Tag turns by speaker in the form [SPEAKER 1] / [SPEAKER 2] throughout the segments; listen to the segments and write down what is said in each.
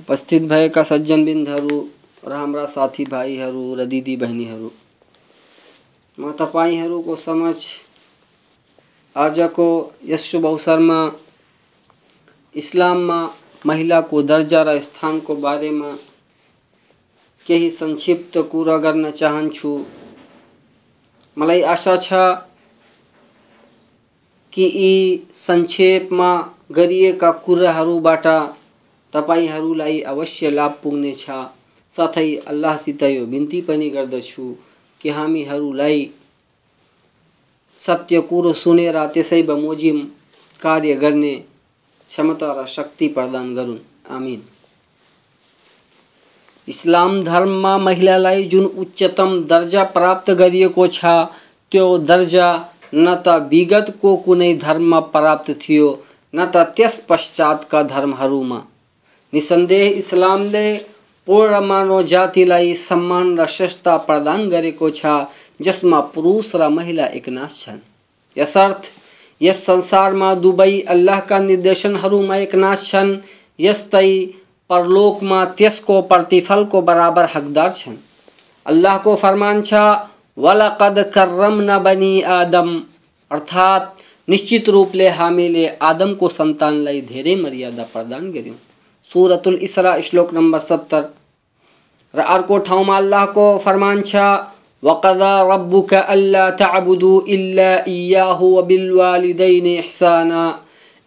[SPEAKER 1] उपस्थित भएका सज्जनबिन्दहरू र हाम्रा साथीभाइहरू र दिदीबहिनीहरू म तपाईँहरूको समझ आजको यस शुभ अवसरमा इस्लाममा महिलाको दर्जा र स्थानको बारेमा केही संक्षिप्त कुरा गर्न चाहन्छु। मलाई आशा छ कि यी संक्षेपमा गरिएका कुराहरूबाट तपाईँहरूलाई अवश्य लाभ पुग्नेछ। साथै अल्लाहसित यो बिन्ती पनि गर्दछु कि हामीहरूलाई सत्य कुरो सुनेर त्यसै बमोजिम कार्य गर्ने क्षमता र शक्ति प्रदान गरून्। आमिन। इस्लाम धर्ममा महिलालाई जुन उच्चतम दर्जा प्राप्त छ, त्यो दर्जा न त विगतको कुनै धर्ममा प्राप्त थियो, न त त्यस पश्चातका धर्महरूमा। निसन्देह इस्लामले पूर्ण मानव जातिलाई सम्मान र प्रदान गरेको छ, जसमा पुरुष र महिला एकनाश छन्। यसर्थ, यस संसारमा दुवै अल्लाहका निर्देशनहरूमा एकनाश छन्, यस्तै परलोकमा त्यसको प्रतिफलको बराबर हकदार अल्लाह को फरमान छ, वलकद कर्रमना बनी आदम अर्थात् निश्चित रूपले हामीले आदमको सन्तानलाई धेरै मर्यादा प्रदान गर्यौँ। सुरतुल इसरा, श्लोक नम्बर सत्तर। र अर्को ठाउँमा अल्लाहको फरमान छ, वकदा रब्बुक अल्ला ताबुदु इल्ला इयाहु वबिलवालिदैन इहसाना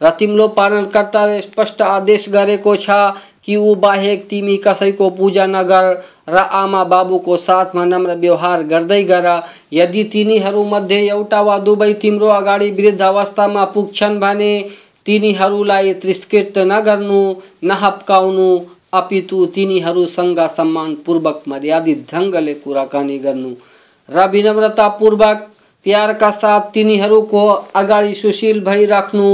[SPEAKER 1] र तिम्रो पालनकर्ताले स्पष्ट आदेश गरेको छ कि ऊ बाहेक तिमी कसैको पूजा नगर र आमा बाबुको साथमा नम्र व्यवहार गर्दै गर। यदि तिनीहरूमध्ये एउटा वा दुवै तिम्रो अगाडि वृद्ध अवस्थामा पुग्छन् भने तिनीहरूलाई तिरस्कृत नगर्नु नहप्काउनु अपितु तिनीहरूसँग सम्मानपूर्वक मर्यादित ढङ्गले कुराकानी गर्नु। र विनम्रतापूर्वक प्यारका साथ तिनीहरूको अगाडि सुशील भई भइराख्नु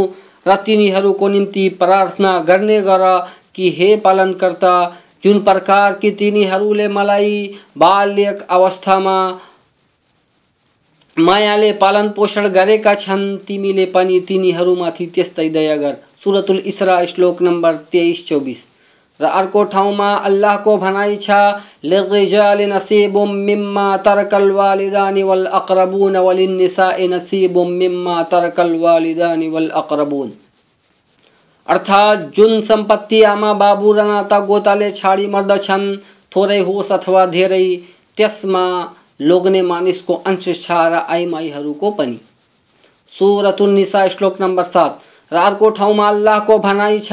[SPEAKER 1] र तिनीहरूको निम्ति प्रार्थना गर्ने गर कि हे पालनकर्ता, जुन प्रकार कि तिनीहरूले मलाई बाल्यक अवस्थामा मायाले पालन पोषण गरेका छन्, तिमीले पनि तिनीहरूमाथि त्यस्तै दया गर। सुरतुल इसरा श्लोक नम्बर तेइस, चौबिस। र अर्को ठाउँमा अल्लाहको भनाइ छ लिर्रिजाल नसीबुम मिम्मा तरकल वालिदानि वल अक़रबून वलिन्निसाइ नसीबुम मिम्मा तरकल वालिदानि वल अक़रबून। अर्थात् जुन संपत्ति आमा बाबु र नाता गोताले छाडी मर्दछन्, थोरै होस् अथवा धेरै, त्यसमा लोग्ने मानिसको अंश छ र आइमाईहरूको पनि। सुरतुन निसा श्लोक नम्बर सात। रात को रातको अल्लाह को भनाई छ।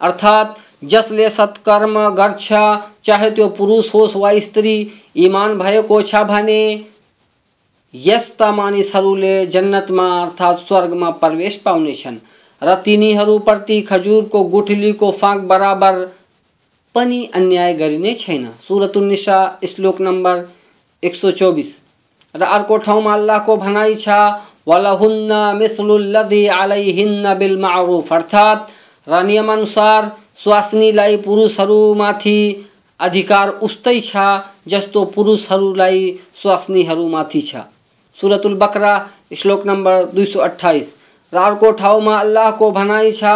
[SPEAKER 1] अर्थात जसले सत्कर्म गर्छ चाहे त्यो पुरुष होस् वा स्त्री इमान भएको छ भने। यस्ता मानिसहरूले जन्नतमा अर्थात् स्वर्गमा प्रवेश पाउनेछन् र खजुरको गुठलीको फाँक बराबर पनि अन्याय गरिने छैन। सुरतुन्निसा श्लोक नम्बर एक सौ चौबिस। र अर्को ठाउँमा अल्लाहको भनाइ छ, वलहुन्न मिस्लुल्लदी अलैहिन्न बिल मारुफ अर्थात् र नियमअनुसार स्वास्नीलाई पुरुषहरूमाथि अधिकार उस्तै छ, जस्तो पुरुषहरूलाई स्वास्नीहरूमाथि छ। सुरतुल बकरा, श्लोक नम्बर दुई सौ अठाइस अर्को ठाउँमा अल्लाहको भनाइ छ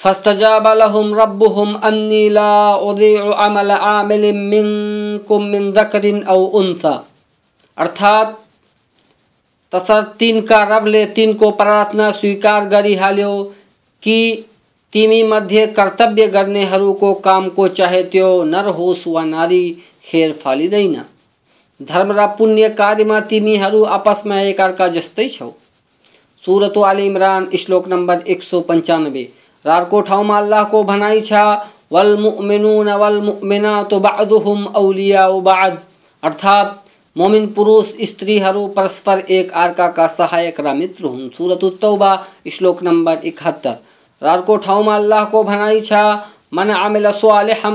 [SPEAKER 1] फस्तजाब लहुम रब्बुहुम अन्नी ला उदीउ अमल आमिल मिनकुम मिन ज़करिन औ उनसा अर्थात तसर तिनका रबले तिनको प्रार्थना स्वीकार गरिहाल्यो कि तिमी मध्ये कर्तव्य गर्नेहरूको कामको चाहे त्यो नर होस् वा नारी खेर फालिँदैन। धर्म र पुण्य कार्यमा तिमीहरू आपसमा एकअर्का जस्तै छौ। सुरत आल इमरान, श्लोक नम्बर एक सौ पन्चानब्बे। र अर्को ठाउँमा अल्लाहको भनाइ छ, वल मुमिनुन वल मुमिनात बादुहुम औलिया बाद। अर्थात्, मोमिन पुरुष स्त्रीहरू परस्पर एक अर्काका सहायक र मित्र हुन्। सुरत श्लोक नम्बर इकहत्तर। र अर्को ठाउँमा अल्लाहको भनाइ छ मन आमिल स्वालिहम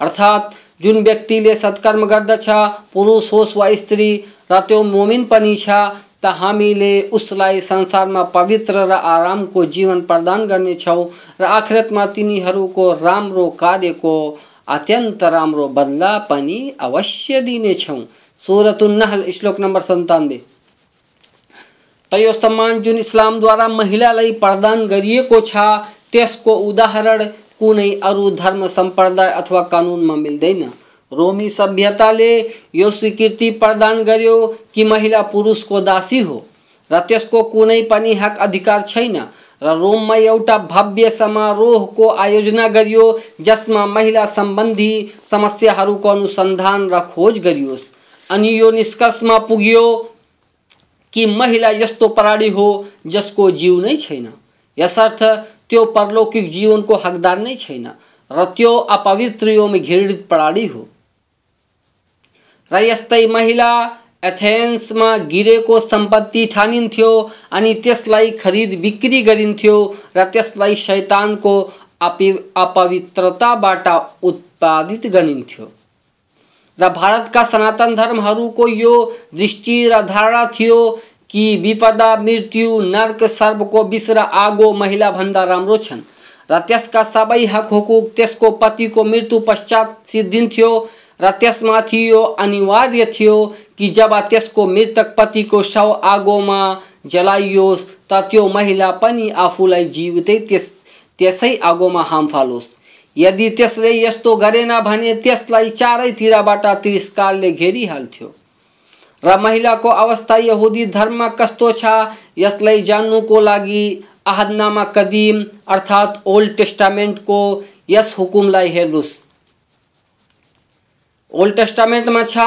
[SPEAKER 1] अर्थात् जुन व्यक्तिले सत्कर्म गर्दछ पुरुष होस् वा स्त्री र त्यो मोमिन पनि छ त हामीले उसलाई संसारमा पवित्र र आरामको जीवन प्रदान गर्नेछौँ र आखिरतमा तिनीहरूको राम्रो कार्यको अत्यन्त राम्रो बदला पनि अवश्य दिनेछौँ सुरतुन्नहल श्लोक नम्बर सन्तानब्बे। त यो सम्मान जुन इस्लामद्वारा महिलालाई प्रदान गरिएको छ, त्यसको उदाहरण कुनै अरू धर्म सम्प्रदाय अथवा कानुनमा मिल्दैन। रोमी सभ्यताले यो स्वीकृति प्रदान गर्यो कि महिला पुरुषको दासी हो। र त्यसको कुनै पनि हक अधिकार छैन। र रोममा एउटा भव्य समारोहको आयोजना गरियो, जसमा महिला सम्बन्धी समस्याहरूको अनुसन्धान र खोज गरियोस्। अनि यो निष्कर्षमा पुग्यो कि महिला यस्तो प्राणी हो, जसको जीव नै छैन। यसर्थ, त्यो परलौकिक जीवनको हकदार नै छैन। र त्यो अपवित्र घृणित प्राणी हो। र महिला एथेन्समा गिरेको संपत्ति ठानिन्थ्यो अनि त्यसलाई खरिद बिक्री गरिन्थ्यो र त्यसलाई शैतानको अपि अपवित्रताबाट उत्पादित गरिन्थ्यो र भारतका सनातन धर्महरूको यो दृष्टि र धारणा थियो कि विपदा, मृत्यु, नर्क सर्वको विष र आगो महिलाभन्दा राम्रो छन्। र त्यसका सबै हक हुकुक त्यसको पतिको मृत्यु पश्चात सिद्धिन्थ्यो र त्यसमाथि यो अनिवार्य थियो कि जब त्यसको मृतक पतिको शव आगोमा जलाइयोस् त त्यो महिला पनि आफूलाई जीवितै त्यस, त्यसै आगोमा हाम फालोस्। यदि त्यसले यस्तो गरेन भने त्यसलाई चारैतिरबाट तिरस्कारले घेरिहाल्थ्यो। र महिलाको अवस्था यहुदी धर्ममा कस्तो छ, यसलाई जान्नुको लागि आहदनामा कदिम अर्थात् ओल्ड टेस्टामेन्टको यस हुकुमलाई हेर्नुहोस् ओल्ड टेस्टामेन्टमा छ,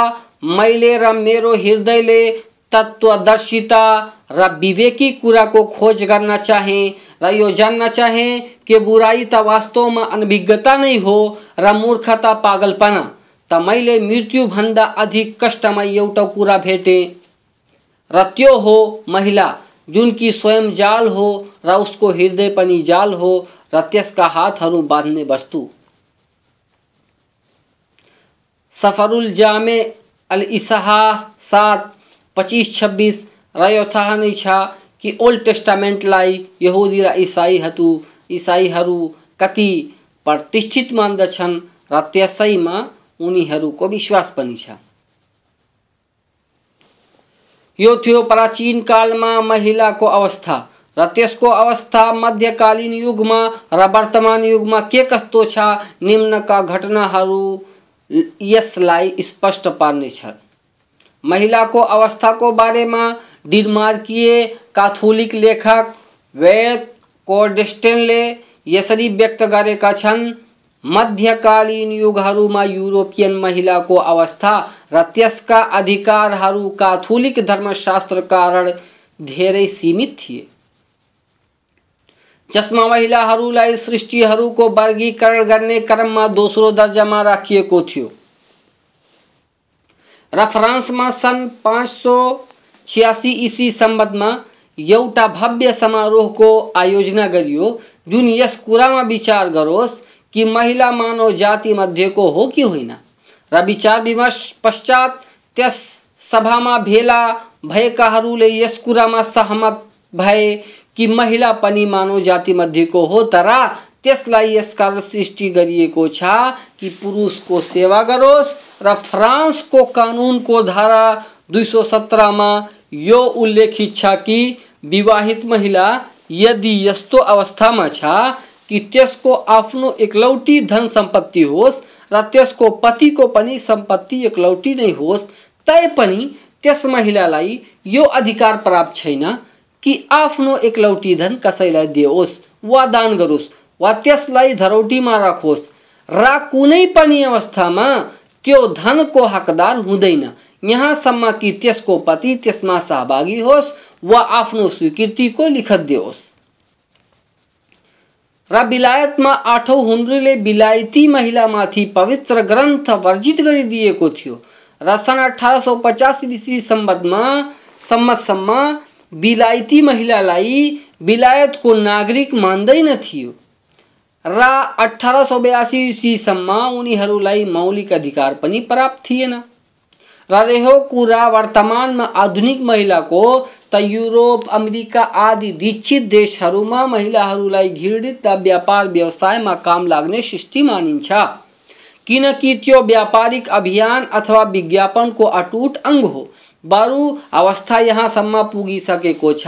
[SPEAKER 1] मैले र मेरो हृदयले तत्वदर्शिता र विवेकी कुराको खोज गर्न चाहे र यो जान्न चाहे कि बुराई त वास्तवमा अनभिज्ञता नै हो र मूर्खता, पागलपना, त मैले मृत्युभन्दा अधिक कष्टमय एउटा कुरा भेटेँ। र त्यो हो महिला, जुन कि स्वयं जाल हो र उसको हृदय पनि जाल हो र त्यसका हातहरू बाँध्ने वस्तु। सफरुल जामे अल इसहा सात, पच्चीस, छब्बीस रह्यो थाहा नै छ कि ओल्ड टेस्टामेन्टलाई यहुदी र इसाईहरू इसाईहरू कति प्रतिष्ठित मान्दछन् र त्यसैमा उनीहरूको विश्वास पनि छ। यो थियो प्राचीन कालमा महिलाको अवस्था र त्यसको अवस्था मध्यकालीन युगमा र वर्तमान युगमा के कस्तो छ निम्नका घटनाहरू यसलाई स्पष्ट पार्नेछ महिलाको अवस्थाको बारेमा डिनमार्कीय काथोलिक लेखक वेद कोडेस्टेनले यसरी व्यक्त गरेका छन्, मध्यकालीन युगहरूमा युरोपियन महिलाको अवस्था र त्यसका अधिकारहरू काथोलिक धर्मशास्त्र कारण धेरै सीमित थिए। जसमा महिलाहरूलाई सृष्टिहरूको वर्गीकरण गर्ने क्रममा दोस्रो दर्जामा राखिएको थियो। फ्रान्समा सन् पाँच सौ छियासी इस्वी सम्बन्धमा एउटा भव्य समारोहको आयोजना गरियो, जुन यस कुरामा विचार गरोस् कि महिला मानव जाति मध्येको हो कि होइन। र विचार विमर्श पश्चात त्यस सभामा भेला भएकाहरूले यस कुरामा सहमत भए कि महिला पनि मानव जाति मध्येको हो तर, त्यसलाई सृष्टि गरिएको छ कि पुरुषको सेवा गरोस् र फ्रान्सको कानुनको धारा दुई सौ सत्रमा यो उल्लेखित छ कि विवाहित महिला यदि यस्तो अवस्थामा छ कि त्यसको आफ्नो एकलौटी धन संपत्ति होस् र त्यसको पतिको पनि संपत्ति एकलौटी नै होस्, तैपनि त्यस महिलालाई यो अधिकार प्राप्त छैन। कि आफ्नो एकलौटी धन कसैलाई दियोस् वा दान गरोस् वा त्यसलाई धरौटीमा राखोस्। र कुनै पनि अवस्थामा त्यो धनको हकदार हुँदैन। यहाँसम्म कि त्यसको पति त्यसमा सहभागी होस् वा आफ्नो स्वीकृतिको लिखत दियोस्। र बिलायतमा आठौँ हुन्ड्रीले बिलायती महिलामाथि पवित्र ग्रन्थ वर्जित गरिदिएको थियो। र सन् अठार सौ पचास इस्वी सम्बन्धमा सम्मतसम्म बिलायती महिलालाई बिलायतको नागरिक मान्दैन थियो। र अठार सौ बयासी इस्वीसम्म उनीहरूलाई मौलिक अधिकार पनि प्राप्त थिएन। र रह्यो कुरा वर्तमानमा आधुनिक महिलाको त युरोप, अमेरिका आदि दीक्षित देशहरूमा महिलाहरूलाई घृणित व्यापार व्यवसायमा काम लाग्ने सृष्टि किनकि त्यो व्यापारिक अभियान अथवा विज्ञापनको अटुट अङ्ग हो। बरु अवस्था यहाँसम्म पुगिसकेको छ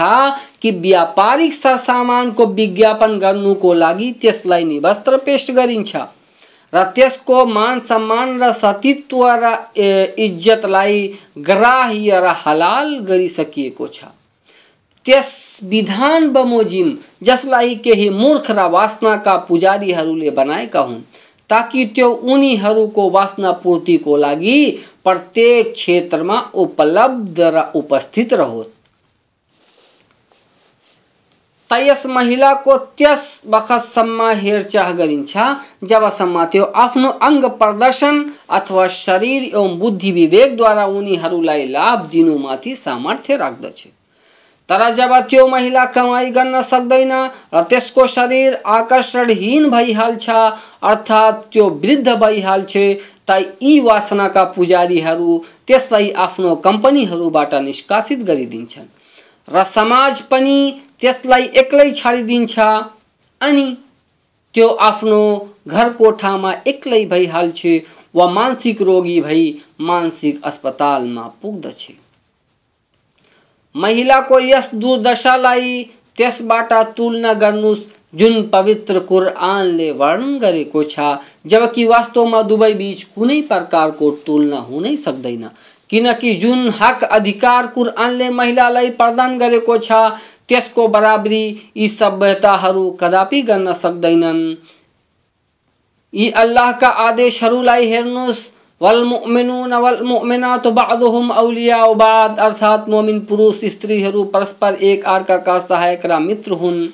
[SPEAKER 1] कि व्यापारिक सरसामानको विज्ञापन गर्नुको लागि त्यसलाई निवस्त्र पेश गरिन्छ। र त्यसको मान सम्मान र सतीत्व र इज्जतलाई ग्राह्य र हलाल गरिसकिएको छ। त्यस विधान बमोजिम, जसलाई केही मूर्ख र वासनाका पुजारीहरूले बनाएका हुन्, ताकि त्यो उनीहरूको वासना पूर्तिको लागि प्रत्येक क्षेत्रमा उपलब्ध र उपस्थित रहोस् त यस महिलाको त्यस बखतसम्म हेरचाह गरिन्छ जबसम्म त्यो आफ्नो अङ्ग प्रदर्शन अथवा शरीर एवं बुद्धि विवेकद्वारा उनीहरूलाई लाभ दिनुमाथि सामर्थ्य राख्दछ। तर जब त्यो महिला कमाई गर्न सक्दैन र त्यसको शरीर आकर्षणहीन भइहाल्छ, अर्थात् त्यो वृद्ध भइहाल्छ त यी वासनाका पुजारीहरू त्यसलाई आफ्नो कम्पनीहरूबाट निष्कासित गरिदिन्छन् र समाज पनि त्यसलाई एक्लै छाडिदिन्छ अनि त्यो आफ्नो घर कोठामा एक्लै भइहाल्छ वा मानसिक रोगी भई मानसिक अस्पतालमा पुग्दछ। महिलाको यस दुर्दशालाई त्यसबाट तुलना गर्नुहोस् जुन पवित्र कुरआनले वर्णन गरेको छ जबकि वास्तवमा दुवै बीच कुनै प्रकारको तुलना हुनै सक्दैन। किनकि जुन हक अधिकार कुरआनले महिलालाई प्रदान गरेको छ, त्यसको बराबरी यी सभ्यताहरू कदापि गर्न सक्दैनन्। यी अल्लाहका आदेशहरूलाई हेर्नुहोस्। वलमुमिनून वलमुमिनात बादुहुम औलिया बाद। अर्थात मोमिन पुरुष स्त्रीहरू परस्पर एक अर्काका सहायक र मित्र हुन्।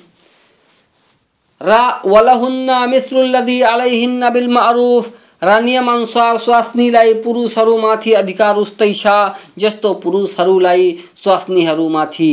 [SPEAKER 1] र वलहुन्ना मिथ्रुल्लदी अलैहिन्न बिल मारुफ र नियमअनुसार स्वास्नीलाई पुरुषहरूमाथि अधिकार उस्तै छ जस्तो पुरुषहरूलाई स्वास्नीहरूमाथि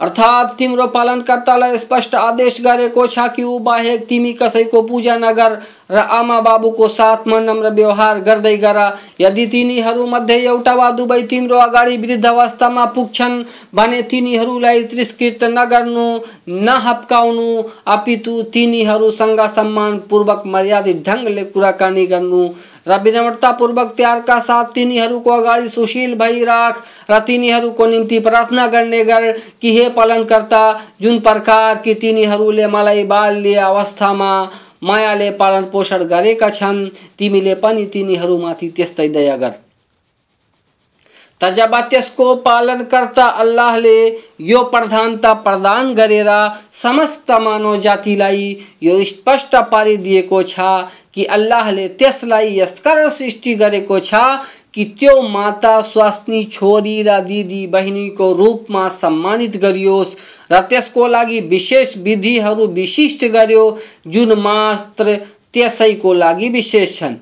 [SPEAKER 1] अर्थात तिम्रो पालनकर्तालाई स्पष्ट आदेश गरेको छ कि ऊ बाहेक तिमी कसैको पूजा नगर र आमा बाबुको साथमा नम्र व्यवहार गर्दै गर। यदि तिनीहरूमध्ये एउटा वा दुवै तिम्रो अगाडि वृद्ध अवस्थामा पुग्छन् भने तिनीहरूलाई तिरस्कृत नगर्नु, नहप्काउनु, अपितु तिनीहरूसँग सम्मानपूर्वक मर्यादित ढङ्गले कुराकानी गर्नु र विनम्रतापूर्वक त्यागका साथ तिनीहरूको अगाडि सुशील भई राख। र तिनीहरूको निम्ति प्रार्थना करने कर कि हे पालनकर्ता, जुन प्रकार कि तिनीहरूले मलाई बाल्य अवस्था में मायाले पालन पोषण गरेका छन्, तिमीले पनि तिनीहरूमाथि त्यस्तै दया गर। त जब त्यसको पालनकर्ता अल्लाहले यो प्रधानता प्रदान गरेर, समस्त मानव जातिलाई यो स्पष्ट पारिदिएको छ कि अल्लाहले त्यसलाई यसकारण सृष्टि गरेको छ कि त्यो माता, स्वास्नी, छोरी र दिदी बहिनीको रूपमा सम्मानित गरियोस् र त्यसको लागि विशेष विधिहरू विशिष्ट गर्यो, जुन मात्र त्यसैको लागि विशेष छन्।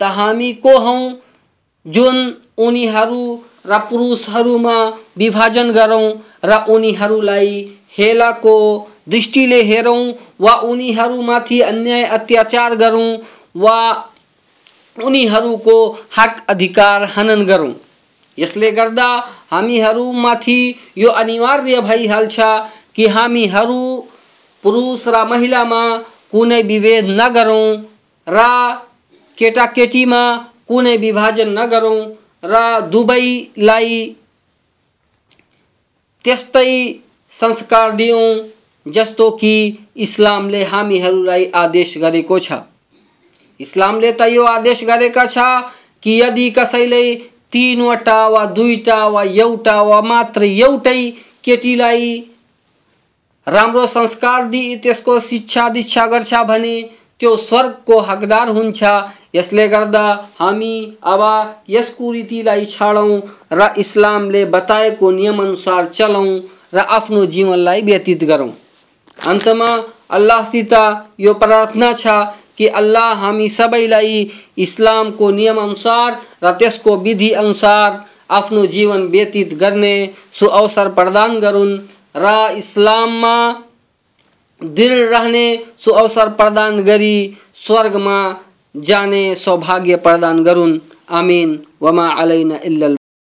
[SPEAKER 1] त हामी को हौँ? जुन उनीहरू र पुरुषहरूमा विभाजन गरौँ, र उनीहरूलाई हेलाको दृष्टिले हेरौँ, वा उनीहरूमाथि अन्याय अत्याचार गरौँ, वा उनीहरूको हक अधिकार हनन गरौँ। यसले गर्दा हामीहरूमाथि यो अनिवार्य भइहाल्छ कि हामीहरू पुरुष र महिलामा कुनै विभेद नगरौँ, र केटाकेटीमा कुनै विभाजन नगरौँ र त्यस्तै संस्कार दियौँ, जस्तो कि इस्लामले हामीहरूलाई आदेश गरेको छ। इस्लामले त यो आदेश गरेका छ कि यदि कसैले तिनवटा वा दुईवटा वा एउटा वा मात्र एउटै केटीलाई राम्रो संस्कार दिई, त्यसको शिक्षा दीक्षा गर्छ भने त्यो स्वर्गको हकदार हुन्छ? यसले गर्दा हामी अब यस कुरीतिलाई छाडौँ र इस्लामले बताएको नियमअनुसार चलौँ र आफ्नो जीवनलाई व्यतीत गरौँ। अन्तमा अल्लाहसित यो प्रार्थना छ कि अल्लाह हामी सबैलाई इस्लामको नियमअनुसार र त्यसको विधि अनुसार आफ्नो जीवन व्यतीत गर्ने सुअवसर प्रदान गरून् र इस्लाममा दृढ़ रहने सो अवसर प्रदान गरी स्वर्गमा जाने सौभाग्य प्रदान करुण आमीन। वमा अलैना इल्लल